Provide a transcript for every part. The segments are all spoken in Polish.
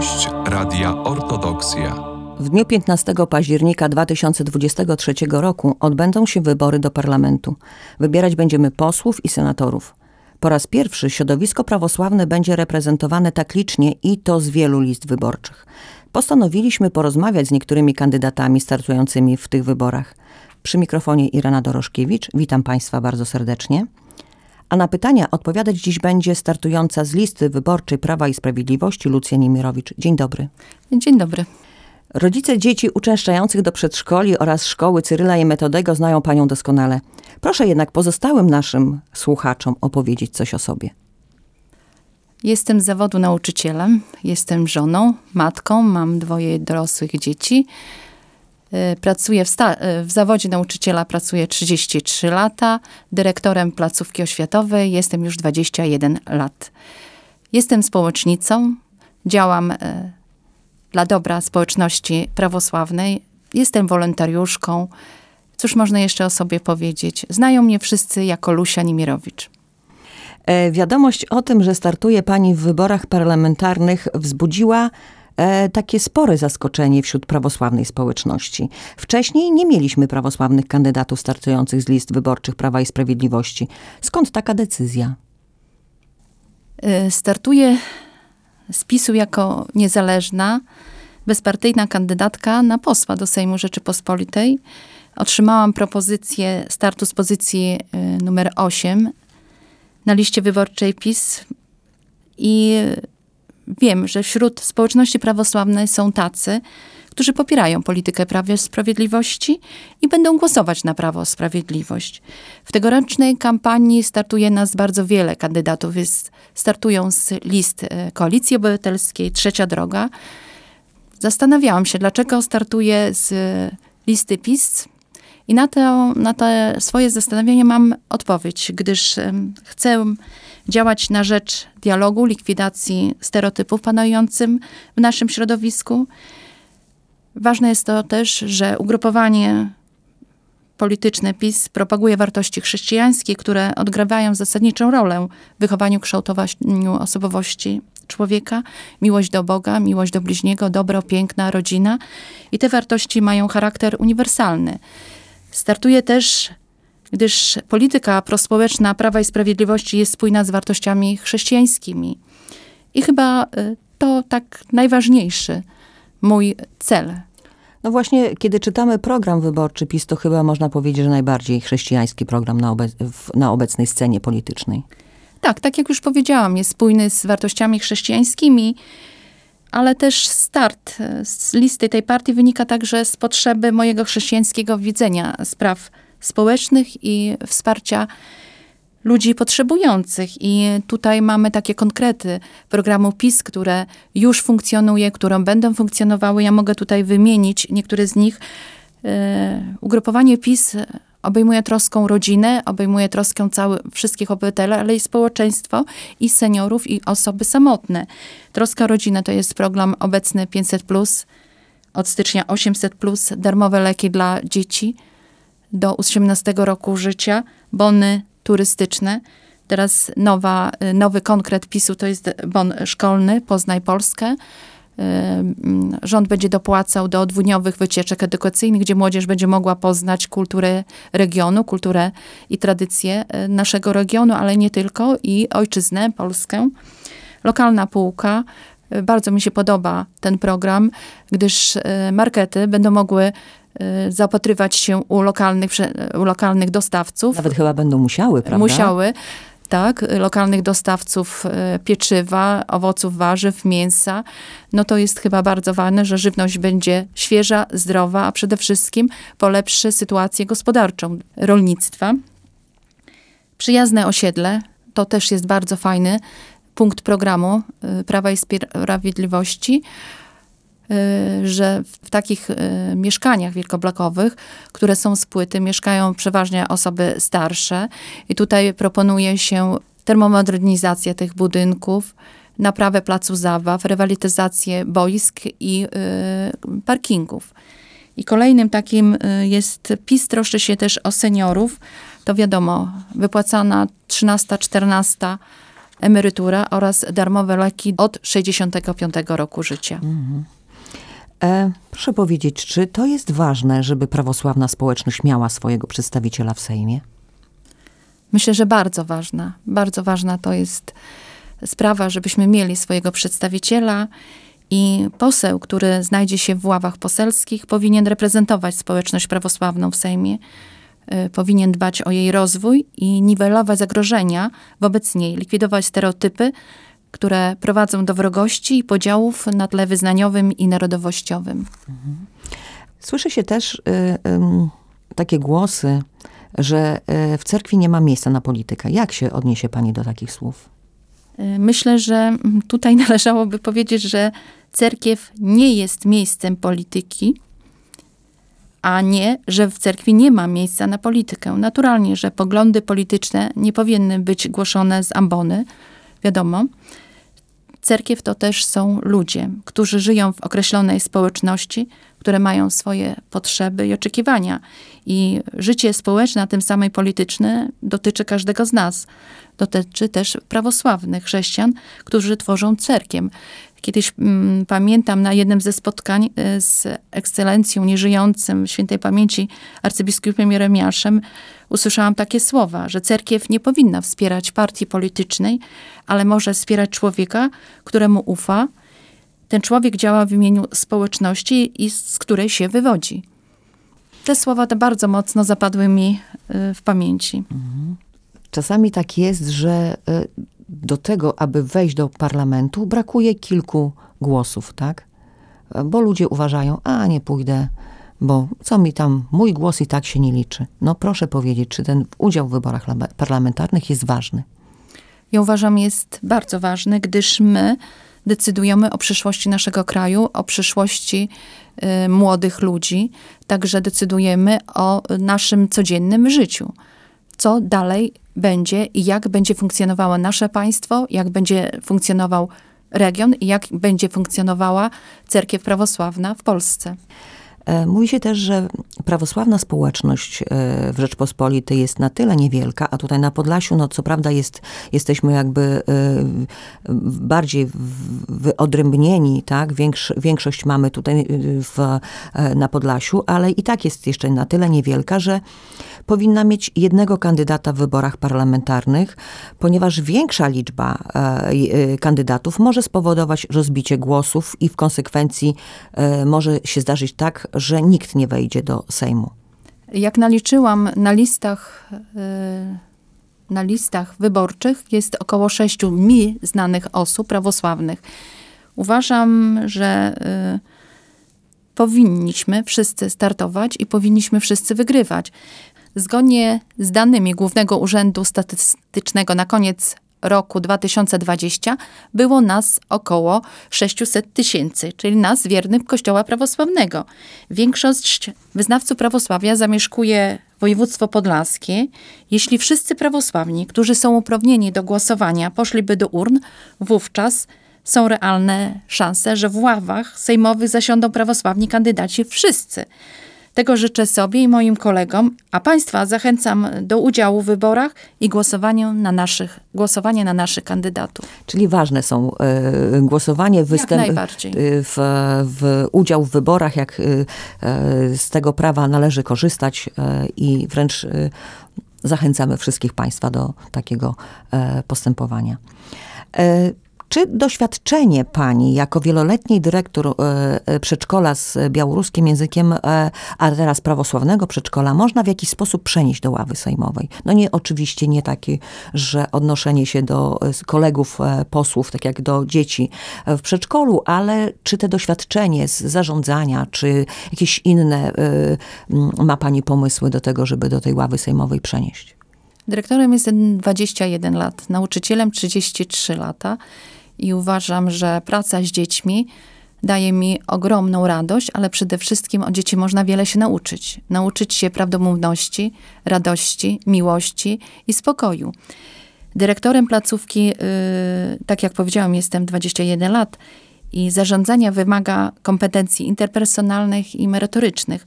Gość Radia Ortodoksja. W dniu 15 października 2023 roku odbędą się wybory do parlamentu. Wybierać będziemy posłów i senatorów. Po raz pierwszy środowisko prawosławne będzie reprezentowane tak licznie i to z wielu list wyborczych. Postanowiliśmy porozmawiać z niektórymi kandydatami startującymi w tych wyborach. Przy mikrofonie Irena Doroszkiewicz. Witam Państwa bardzo serdecznie. A na pytania odpowiadać dziś będzie startująca z listy wyborczej Prawa i Sprawiedliwości Lucja Niemirowicz. Dzień dobry. Dzień dobry. Rodzice dzieci uczęszczających do przedszkoli oraz szkoły Cyryla i Metodego znają panią doskonale. Proszę jednak pozostałym naszym słuchaczom opowiedzieć coś o sobie. Jestem z zawodu nauczycielem, jestem żoną, matką, mam dwoje dorosłych dzieci. E, pracuję w, e, w zawodzie nauczyciela, pracuję 33 lata. Dyrektorem placówki oświatowej jestem już 21 lat. Jestem społecznicą, działam e, dla dobra społeczności prawosławnej. Jestem wolontariuszką. Cóż można jeszcze o sobie powiedzieć? Znają mnie wszyscy jako Lusia Nimirowicz. E, wiadomość o tym, że startuje pani w wyborach parlamentarnych wzbudziła takie spore zaskoczenie wśród prawosławnej społeczności. Wcześniej nie mieliśmy prawosławnych kandydatów startujących z list wyborczych Prawa i Sprawiedliwości. Skąd taka decyzja? E, Startuję z PiSu jako niezależna, bezpartyjna kandydatka na posła do Sejmu Rzeczypospolitej. Otrzymałam propozycję startu z pozycji y, numer 8 na liście wyborczej PiS i wiem, że wśród społeczności prawosławnej są tacy, którzy popierają politykę Prawa Sprawiedliwości i będą głosować na Prawo Sprawiedliwość. W tegorocznej kampanii startuje nas bardzo wiele kandydatów. Jest, startują z list e, Koalicji Obywatelskiej, Trzecia Droga. Zastanawiałam się, dlaczego startuję z listy PiS i na to, na to swoje zastanowienie mam odpowiedź, gdyż chcę działać na rzecz dialogu, likwidacji stereotypów panującym w naszym środowisku. Ważne jest to też, że ugrupowanie polityczne PiS propaguje wartości chrześcijańskie, które odgrywają zasadniczą rolę w wychowaniu, kształtowaniu osobowości człowieka. Miłość do Boga, miłość do bliźniego, dobro, piękna, rodzina. I te wartości mają charakter uniwersalny. Startuje też, gdyż polityka prospołeczna Prawa i Sprawiedliwości jest spójna z wartościami chrześcijańskimi. I chyba y, to tak najważniejszy mój cel. No właśnie, kiedy czytamy program wyborczy PiS, to chyba można powiedzieć, że najbardziej chrześcijański program na, obec na obecnej scenie politycznej. Tak, tak jak już powiedziałam, jest spójny z wartościami chrześcijańskimi, ale też start e, z listy tej partii wynika także z potrzeby mojego chrześcijańskiego widzenia spraw społecznych i wsparcia ludzi potrzebujących. I tutaj mamy takie konkrety programu PiS, które już funkcjonuje, które będą funkcjonowały. Ja mogę tutaj wymienić niektóre z nich. E, Ugrupowanie PiS obejmuje troską rodzinę, obejmuje troskę cały, wszystkich obywateli, ale i społeczeństwo, i seniorów, i osoby samotne. Troska rodziny to jest program obecny 500+, od stycznia 800+, darmowe leki dla dzieci do 18 roku życia, bony turystyczne. Teraz nowa, nowy konkret PiSu to jest bon szkolny, Poznaj Polskę. Rząd będzie dopłacał do dwudniowych wycieczek edukacyjnych, gdzie młodzież będzie mogła poznać kulturę regionu, kulturę i tradycje naszego regionu, ale nie tylko, i ojczyznę, Polskę. Lokalna półka. Bardzo mi się podoba ten program, gdyż markety będą mogły zaopatrywać się u lokalnych, u lokalnych dostawców. Nawet chyba będą musiały, prawda? Musiały tak, lokalnych dostawców e, pieczywa, owoców, warzyw, mięsa, no to jest chyba bardzo ważne, że żywność będzie świeża, zdrowa, a przede wszystkim polepszy sytuację gospodarczą rolnictwa. Przyjazne osiedle, to też jest bardzo fajny punkt programu e, Prawa i Sprawiedliwości że w takich mieszkaniach wielkoblokowych, które są z płyty, mieszkają przeważnie osoby starsze i tutaj proponuje się termomodernizację tych budynków, naprawę placu zabaw, rewalityzację boisk i y, parkingów. I kolejnym takim jest PiS troszczy się też o seniorów. To wiadomo, wypłacana 13, 14 emerytura oraz darmowe leki od 65 roku życia. E, proszę powiedzieć, czy to jest ważne, żeby prawosławna społeczność miała swojego przedstawiciela w Sejmie? Myślę, że bardzo ważna. Bardzo ważna to jest sprawa, żebyśmy mieli swojego przedstawiciela i poseł, który znajdzie się w ławach poselskich, powinien reprezentować społeczność prawosławną w Sejmie, y, powinien dbać o jej rozwój i niwelować zagrożenia wobec niej, likwidować stereotypy, które prowadzą do wrogości i podziałów na tle wyznaniowym i narodowościowym. Słyszy się też y, ym, takie głosy, że y, w cerkwi nie ma miejsca na politykę. Jak się odniesie pani do takich słów? Y, Myślę, że mm, tutaj należałoby powiedzieć, że cerkiew nie jest miejscem polityki, a nie, że w cerkwi nie ma miejsca na politykę. Naturalnie, że poglądy polityczne nie powinny być głoszone z ambony, wiadomo. Cerkiew to też są ludzie, którzy żyją w określonej społeczności, które mają swoje potrzeby i oczekiwania. I życie społeczne, a tym samym polityczne, dotyczy każdego z nas. Dotyczy też prawosławnych chrześcijan, którzy tworzą cerkiem. Kiedyś mm, pamiętam na jednym ze spotkań y, z ekscelencją nieżyjącym świętej pamięci arcybiskupem Jeremiaszem usłyszałam takie słowa, że cerkiew nie powinna wspierać partii politycznej, ale może wspierać człowieka, któremu ufa. Ten człowiek działa w imieniu społeczności i z której się wywodzi. Te słowa te bardzo mocno zapadły mi y, w pamięci. Czasami tak jest, że y, do tego, aby wejść do parlamentu, brakuje kilku głosów, tak? Bo ludzie uważają, a nie pójdę, bo co mi tam, mój głos i tak się nie liczy. No proszę powiedzieć, czy ten udział w wyborach parlamentarnych jest ważny? Ja uważam, jest bardzo ważny, gdyż my decydujemy o przyszłości naszego kraju, o przyszłości y, młodych ludzi, także decydujemy o naszym codziennym życiu. Co dalej będzie i jak będzie funkcjonowało nasze państwo, jak będzie funkcjonował region i jak będzie funkcjonowała cerkiew prawosławna w Polsce. E, Mówi się też, że prawosławna społeczność e, w Rzeczpospolitej jest na tyle niewielka, a tutaj na Podlasiu, no co prawda jest, jesteśmy jakby e, bardziej wyodrębnieni, tak? Większ, większość mamy tutaj w, na Podlasiu, ale i tak jest jeszcze na tyle niewielka, że powinna mieć jednego kandydata w wyborach parlamentarnych, ponieważ większa liczba kandydatów może spowodować rozbicie głosów i w konsekwencji może się zdarzyć tak, że nikt nie wejdzie do Sejmu. Jak naliczyłam na listach, y, na listach wyborczych jest około sześciu mi znanych osób prawosławnych. Uważam, że y, powinniśmy wszyscy startować i powinniśmy wszyscy wygrywać. Zgodnie z danymi Głównego Urzędu Statystycznego na koniec roku 2020 było nas około 600 tysięcy, czyli nas wiernych Kościoła Prawosławnego. Większość wyznawców prawosławia zamieszkuje województwo podlaskie. Jeśli wszyscy prawosławni, którzy są uprawnieni do głosowania, poszliby do urn, wówczas są realne szanse, że w ławach sejmowych zasiądą prawosławni kandydaci wszyscy. Tego życzę sobie i moim kolegom, a Państwa zachęcam do udziału w wyborach i głosowaniu na naszych, głosowania na naszych kandydatów. Czyli ważne są e, głosowanie, występ, e, w, w udział w wyborach, jak e, e, z tego prawa należy korzystać i wręcz zachęcamy wszystkich Państwa do takiego postępowania. Czy doświadczenie pani jako wieloletniej dyrektor e, e, przedszkola z białoruskim językiem, e, a teraz prawosławnego przedszkola, można w jakiś sposób przenieść do ławy sejmowej? No nie, oczywiście nie takie, że odnoszenie się do kolegów posłów, tak jak do dzieci w przedszkolu, ale czy te doświadczenie z zarządzania, czy jakieś inne ma pani pomysły do tego, żeby do tej ławy sejmowej przenieść? Dyrektorem jestem 21 lat, nauczycielem 33 lata i uważam, że praca z dziećmi daje mi ogromną radość, ale przede wszystkim od dzieci można wiele się nauczyć. Nauczyć się prawdomówności, radości, miłości i spokoju. Dyrektorem placówki, yy, tak jak powiedziałam, jestem 21 lat i zarządzania wymaga kompetencji interpersonalnych i merytorycznych,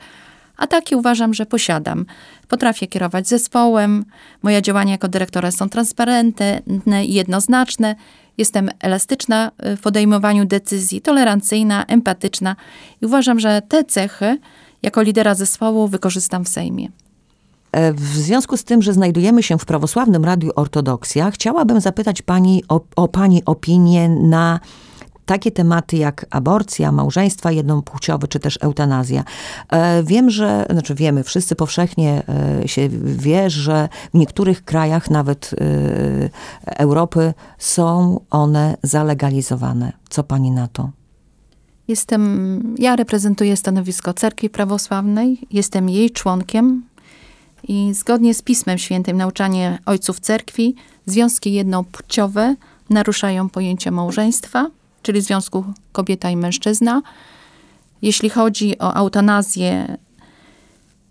a takie uważam, że posiadam. Potrafię kierować zespołem, moje działania jako dyrektora są transparentne i jednoznaczne. Jestem elastyczna w podejmowaniu decyzji, tolerancyjna, empatyczna i uważam, że te cechy jako lidera zespołu wykorzystam w Sejmie. E, W związku z tym, że znajdujemy się w prawosławnym Radiu Ortodoksja, chciałabym zapytać pani o, o pani opinię na takie tematy jak aborcja, małżeństwa jednopłciowe, czy też eutanazja. E, Wiem, że, znaczy wiemy, wszyscy powszechnie e, się wie, że w niektórych krajach, nawet e, Europy, są one zalegalizowane. Co pani na to? Jestem, ja reprezentuję stanowisko Cerkwi Prawosławnej, jestem jej członkiem i zgodnie z Pismem Świętym nauczanie ojców cerkwi, związki jednopłciowe naruszają pojęcie małżeństwa, czyli związku kobieta i mężczyzna. Jeśli chodzi o eutanazję,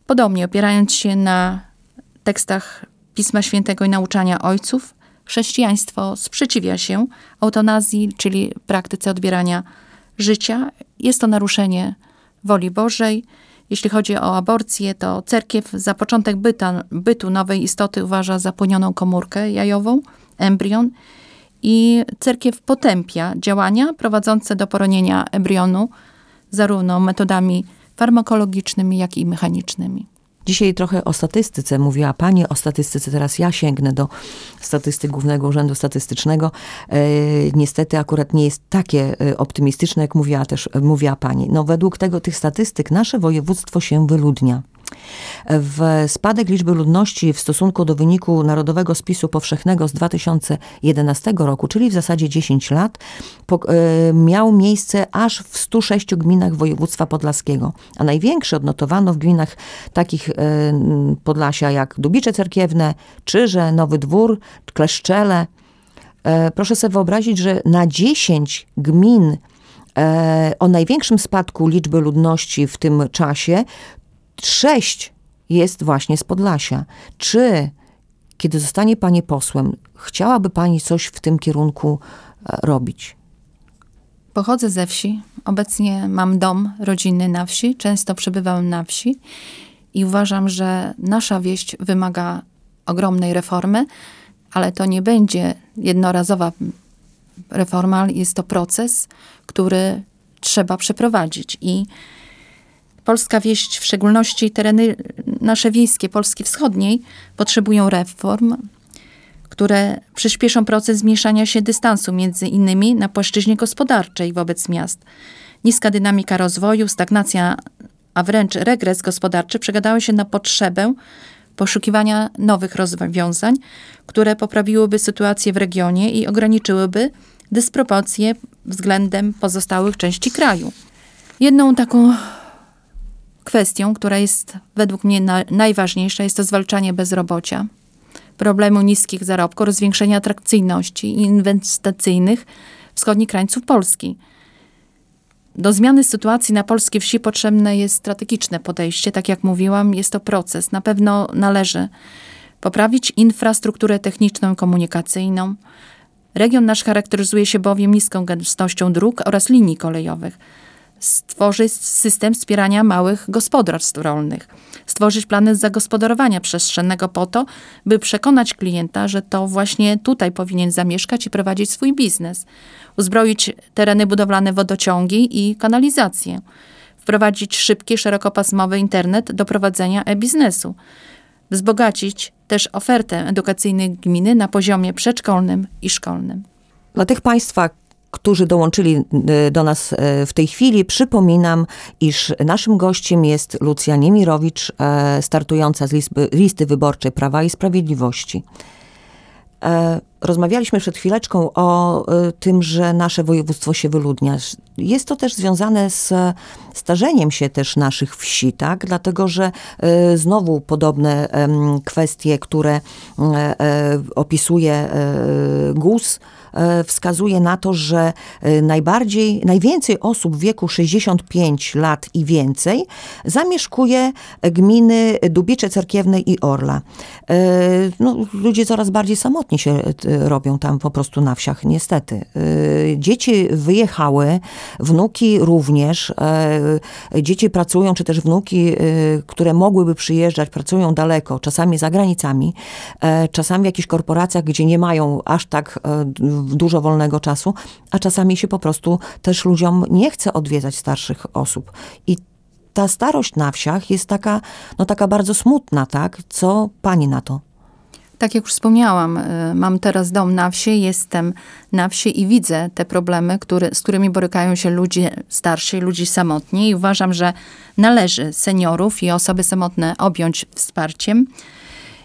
podobnie opierając się na tekstach Pisma Świętego i nauczania ojców, chrześcijaństwo sprzeciwia się eutanazji, czyli praktyce odbierania życia. Jest to naruszenie woli Bożej. Jeśli chodzi o aborcję, to cerkiew za początek byta, bytu nowej istoty uważa za płonioną komórkę jajową, embrion i cerkiew potępia działania prowadzące do poronienia embrionu zarówno metodami farmakologicznymi, jak i mechanicznymi. Dzisiaj trochę o statystyce mówiła Pani, o statystyce teraz ja sięgnę do statystyk Głównego Urzędu Statystycznego. E, niestety akurat nie jest takie e, optymistyczne, jak mówiła też mówiła Pani. No według tego, tych statystyk nasze województwo się wyludnia. W spadek liczby ludności w stosunku do wyniku Narodowego Spisu Powszechnego z 2011 roku, czyli w zasadzie 10 lat, e, miał miejsce aż w 106 gminach województwa podlaskiego. A największe odnotowano w gminach takich e, Podlasia jak Dubicze Cerkiewne, Czyże, Nowy Dwór, Kleszczele. E, proszę sobie wyobrazić, że na 10 gmin o największym spadku liczby ludności w tym czasie sześć jest właśnie z Podlasia. Czy, kiedy zostanie Pani posłem, chciałaby Pani coś w tym kierunku e, robić? Pochodzę ze wsi. Obecnie mam dom rodzinny na wsi. Często przebywam na wsi i uważam, że nasza wieś wymaga ogromnej reformy, ale to nie będzie jednorazowa reforma, jest to proces, który trzeba przeprowadzić i Polska wieś, w szczególności tereny nasze wiejskie Polski Wschodniej, potrzebują reform, które przyspieszą proces zmniejszania się dystansu między innymi na płaszczyźnie gospodarczej wobec miast. Niska dynamika rozwoju, stagnacja, a wręcz regres gospodarczy przegadały się na potrzebę poszukiwania nowych rozwiązań, które poprawiłyby sytuację w regionie i ograniczyłyby dysproporcje względem pozostałych części kraju. Jedną taką kwestią, która jest według mnie na, najważniejsza, jest to zwalczanie bezrobocia, problemu niskich zarobków, rozwiększenia atrakcyjności inwestycyjnych wschodnich krańców Polski. Do zmiany sytuacji na polskiej wsi potrzebne jest strategiczne podejście. Tak jak mówiłam, jest to proces. Na pewno należy poprawić infrastrukturę techniczną i komunikacyjną. Region nasz charakteryzuje się bowiem niską gęstością dróg oraz linii kolejowych stworzyć system wspierania małych gospodarstw rolnych, stworzyć plany zagospodarowania przestrzennego po to, by przekonać klienta, że to właśnie tutaj powinien zamieszkać i prowadzić swój biznes, uzbroić tereny budowlane wodociągi i kanalizację, wprowadzić szybki, szerokopasmowy internet do prowadzenia e-biznesu, wzbogacić też ofertę edukacyjnej gminy na poziomie przedszkolnym i szkolnym. Dla tych Państwa, którzy dołączyli y, do nas y, w tej chwili, przypominam, iż naszym gościem jest Lucja Niemirowicz, e, startująca z listy wyborczej Prawa i Sprawiedliwości. Rozmawialiśmy przed chwileczką o y, tym, że nasze województwo się wyludnia. Jest to też związane z starzeniem się też naszych wsi, tak? Dlatego, że y, znowu podobne kwestie, które e, e, opisuje e, GUS, wskazuje na to, że najbardziej, najwięcej osób w wieku 65 lat i więcej zamieszkuje gminy Dubicze Cerkiewne i Orla. No, ludzie coraz bardziej samotni się robią tam po prostu na wsiach, niestety. Y, Dzieci wyjechały, wnuki również. e, Dzieci pracują, czy też wnuki, y, które mogłyby przyjeżdżać, pracują daleko, czasami za granicami, czasami w jakichś korporacjach, gdzie nie mają aż tak dużo wolnego czasu, a czasami się po prostu też ludziom nie chce odwiedzać starszych osób. I ta starość na wsiach jest taka, no taka bardzo smutna, tak? Co pani na to? Tak jak już wspomniałam, y, mam teraz dom na wsi, jestem na wsi i widzę te problemy, które, z którymi borykają się ludzie starsi, ludzie samotni i uważam, że należy seniorów i osoby samotne objąć wsparciem.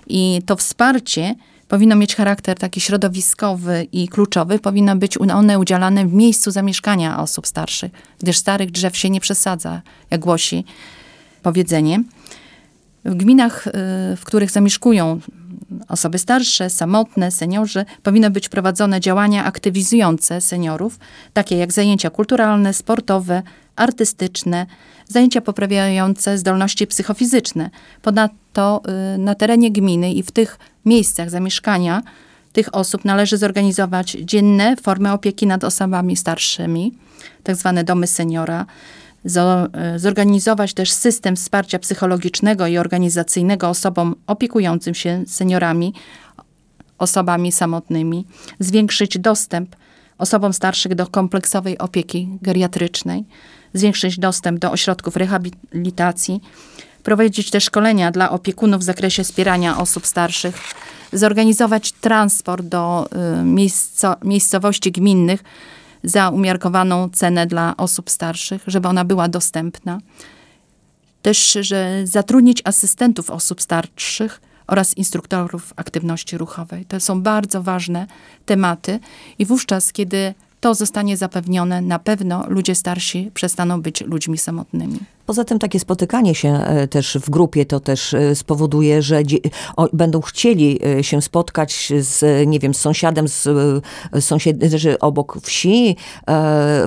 I to wsparcie powinno mieć charakter taki środowiskowy i kluczowy, powinno być one udzielane w miejscu zamieszkania osób starszych, gdyż starych drzew się nie przesadza, jak głosi powiedzenie. W gminach, y, w których zamieszkują osoby starsze, samotne, seniorzy, powinny być prowadzone działania aktywizujące seniorów, takie jak zajęcia kulturalne, sportowe, artystyczne, zajęcia poprawiające zdolności psychofizyczne. Ponadto y, na terenie gminy i w tych miejscach zamieszkania tych osób należy zorganizować dzienne formy opieki nad osobami starszymi, tak zwane domy seniora, zorganizować też system wsparcia psychologicznego i organizacyjnego osobom opiekującym się seniorami, osobami samotnymi, zwiększyć dostęp osobom starszych do kompleksowej opieki geriatrycznej, zwiększyć dostęp do ośrodków rehabilitacji, prowadzić też szkolenia dla opiekunów w zakresie wspierania osób starszych, zorganizować transport do miejsco, miejscowości gminnych za umiarkowaną cenę dla osób starszych, żeby ona była dostępna. Też, że zatrudnić asystentów osób starszych oraz instruktorów aktywności ruchowej. To są bardzo ważne tematy i wówczas, kiedy to zostanie zapewnione, na pewno ludzie starsi przestaną być ludźmi samotnymi. Poza tym takie spotykanie się e, też w grupie to też e, spowoduje, że będą chcieli e, się spotkać z, nie wiem, z sąsiadem, z e, sąsied- że obok wsi,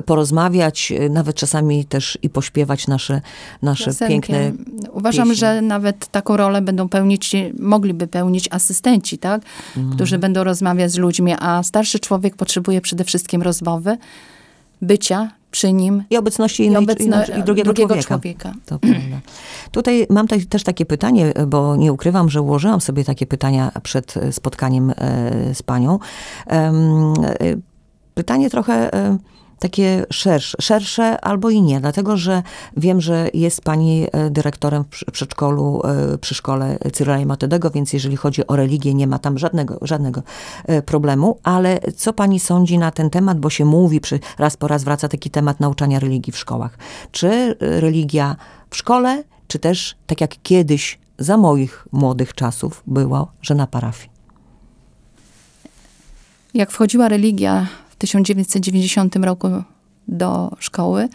porozmawiać, nawet czasami też i pośpiewać nasze, nasze piękne Uważam, pieśni. że nawet taką rolę będą pełnić, mogliby pełnić asystenci, tak? Mhm. którzy będą rozmawiać z ludźmi, a starszy człowiek potrzebuje przede wszystkim rozmowy, bycia przy nim i obecności i, innej, obecno, innej, i drugiego, człowieka. człowieka. Prawda. Tutaj mam te- też takie pytanie, bo nie ukrywam, że ułożyłam sobie takie pytania przed e, spotkaniem e, z panią. E, Pytanie trochę takie szersze, szersze albo i nie, dlatego że wiem, że jest pani e, dyrektorem w przedszkolu e, przy szkole Cyryla i więc jeżeli chodzi o religię, nie ma tam żadnego, żadnego e, problemu, ale co pani sądzi na ten temat, bo się mówi, przy, raz po raz wraca taki temat nauczania religii w szkołach. Czy religia w szkole, czy też tak jak kiedyś za moich młodych czasów było, że na parafii? Jak wchodziła religia 1990 roku do szkoły,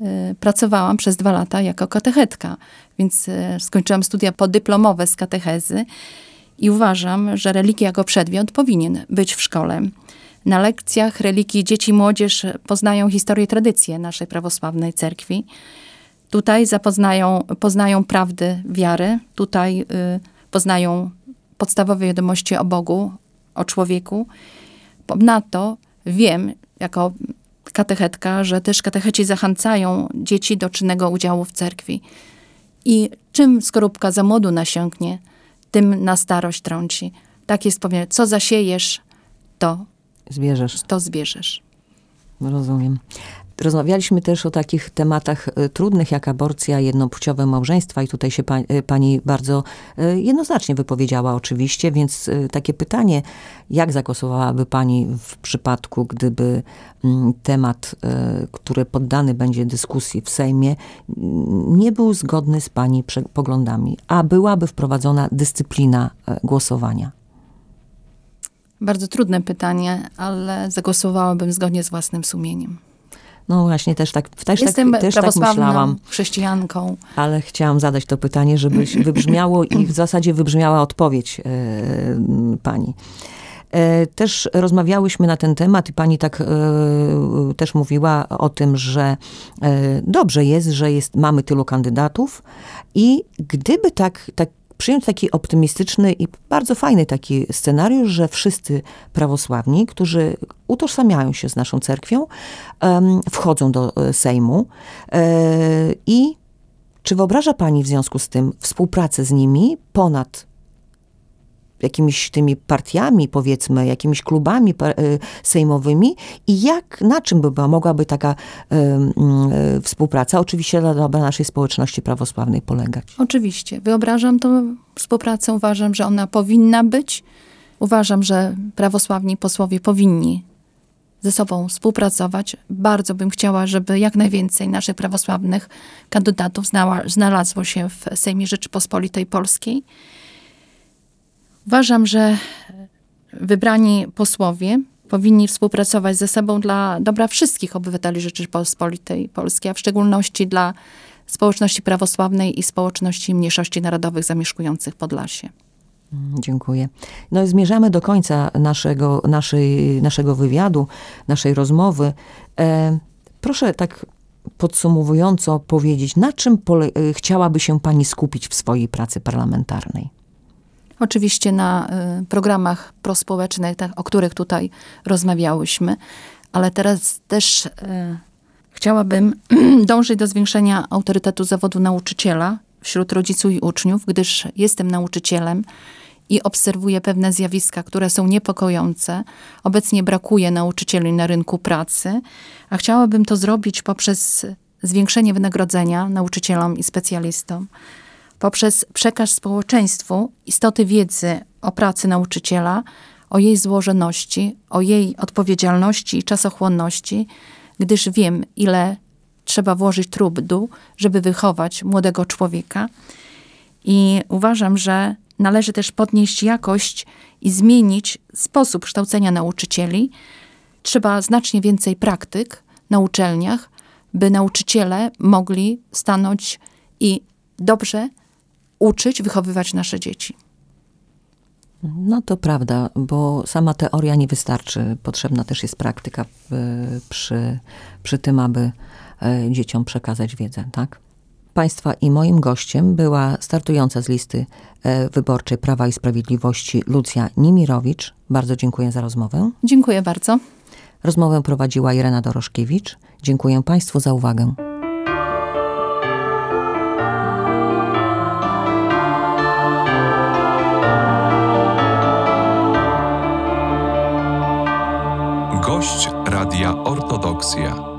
y, pracowałam przez dwa lata jako katechetka, więc y, skończyłam studia podyplomowe z katechezy i uważam, że religia jako przedmiot powinien być w szkole. Na lekcjach religii dzieci i młodzież poznają historię tradycję naszej prawosławnej cerkwi. Tutaj zapoznają, poznają prawdy wiary, tutaj y, poznają podstawowe wiadomości o Bogu, o człowieku. Ponadto wiem, jako katechetka, że też katecheci zachęcają dzieci do czynnego udziału w cerkwi. I czym skorupka za młodu nasiąknie, tym na starość trąci. Tak jest powiedziane, co zasiejesz, to, Zbierzesz. to zbierzesz. Rozumiem. Rozmawialiśmy też o takich tematach e, trudnych jak aborcja, jednopłciowe małżeństwa i tutaj się pa, e, pani bardzo e, jednoznacznie wypowiedziała oczywiście, więc takie pytanie, jak zagłosowałaby pani w przypadku, gdyby mm, temat, który poddany będzie dyskusji w Sejmie, nie był zgodny z pani poglądami, a byłaby wprowadzona dyscyplina głosowania? Bardzo trudne pytanie, ale zagłosowałabym zgodnie z własnym sumieniem. No właśnie, też tak, też Jestem tak, też tak myślałam. chrześcijanką. Ale chciałam zadać to pytanie, żeby wybrzmiało i w zasadzie wybrzmiała odpowiedź e, pani. E, Też rozmawiałyśmy na ten temat i pani tak e, też mówiła o tym, że dobrze jest, że jest, mamy tylu kandydatów i gdyby tak, tak przyjąć taki optymistyczny i bardzo fajny taki scenariusz, że wszyscy prawosławni, którzy utożsamiają się z naszą cerkwią, wchodzą do e, Sejmu e, i czy wyobraża Pani w związku z tym współpracę z nimi ponad jakimiś tymi partiami, powiedzmy, jakimiś klubami y, sejmowymi i jak, na czym by była, mogłaby taka y, y, współpraca, oczywiście dla dobra naszej społeczności prawosławnej polegać? Oczywiście. Wyobrażam tą współpracę, uważam, że ona powinna być. Uważam, że prawosławni posłowie powinni ze sobą współpracować. Bardzo bym chciała, żeby jak najwięcej naszych prawosławnych kandydatów znała, znalazło się w Sejmie Rzeczypospolitej Polskiej. Uważam, że wybrani posłowie powinni współpracować ze sobą dla dobra wszystkich obywateli Rzeczypospolitej Polskiej, a w szczególności dla społeczności prawosławnej i społeczności mniejszości narodowych zamieszkujących Podlasie. Dziękuję. No i zmierzamy do końca naszego, naszej, naszego wywiadu, naszej rozmowy. E, proszę tak podsumowująco powiedzieć, na czym pole, e, chciałaby się Pani skupić w swojej pracy parlamentarnej? Oczywiście na y, programach prospołecznych, tak, o których tutaj rozmawiałyśmy, ale teraz też y, chciałabym dążyć do zwiększenia autorytetu zawodu nauczyciela wśród rodziców i uczniów, gdyż jestem nauczycielem i obserwuję pewne zjawiska, które są niepokojące. Obecnie brakuje nauczycieli na rynku pracy, a chciałabym to zrobić poprzez zwiększenie wynagrodzenia nauczycielom i specjalistom poprzez przekaz społeczeństwu istoty wiedzy o pracy nauczyciela, o jej złożoności, o jej odpowiedzialności i czasochłonności, gdyż wiem, ile trzeba włożyć trudu, żeby wychować młodego człowieka. I uważam, że należy też podnieść jakość i zmienić sposób kształcenia nauczycieli. Trzeba znacznie więcej praktyk na uczelniach, by nauczyciele mogli stanąć i dobrze uczyć, wychowywać nasze dzieci. No to prawda, bo sama teoria nie wystarczy. Potrzebna też jest praktyka y, przy, przy tym, aby y, dzieciom przekazać wiedzę, tak? Państwa i moim gościem była startująca z listy e, wyborczej Prawa i Sprawiedliwości Lucja Nimirowicz. Bardzo dziękuję za rozmowę. Dziękuję bardzo. Rozmowę prowadziła Irena Doroszkiewicz. Dziękuję Państwu za uwagę. Gość Radia Ortodoksja.